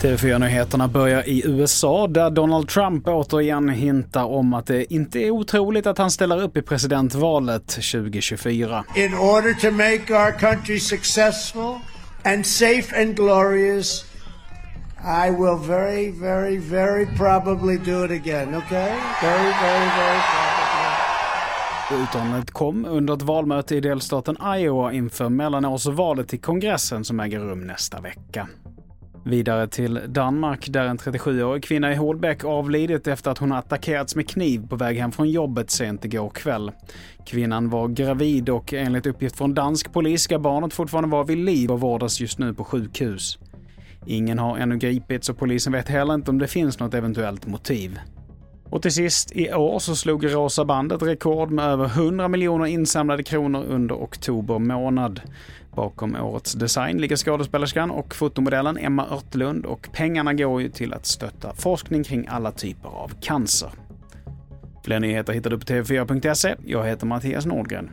TV4-nyheterna börjar i USA där Donald Trump återigen hintar om att det inte är otroligt att han ställer upp i presidentvalet 2024. In order to make our country successful and safe and glorious I will very, very, very probably do it again, okay? Very, very, very probably. Uttalandet kom under ett valmöte i delstaten Iowa inför mellanårsvalet till kongressen som äger rum nästa vecka. Vidare till Danmark där en 37-årig kvinna i Holbäck avlidit efter att hon attackerats med kniv på väg hem från jobbet sent igår kväll. Kvinnan var gravid och enligt uppgift från dansk polis ska barnet fortfarande vara vid liv och vårdas just nu på sjukhus. Ingen har ännu gripits och polisen vet heller inte om det finns något eventuellt motiv. Och till sist, i år så slog Rosa bandet rekord med över 100 miljoner insamlade kronor under oktober månad. Bakom årets design ligger skådespelerskan och fotomodellen Emma Örtlund och pengarna går ju till att stötta forskning kring alla typer av cancer. Fler nyheter hittar du på tv4.se. Jag heter Mattias Nordgren.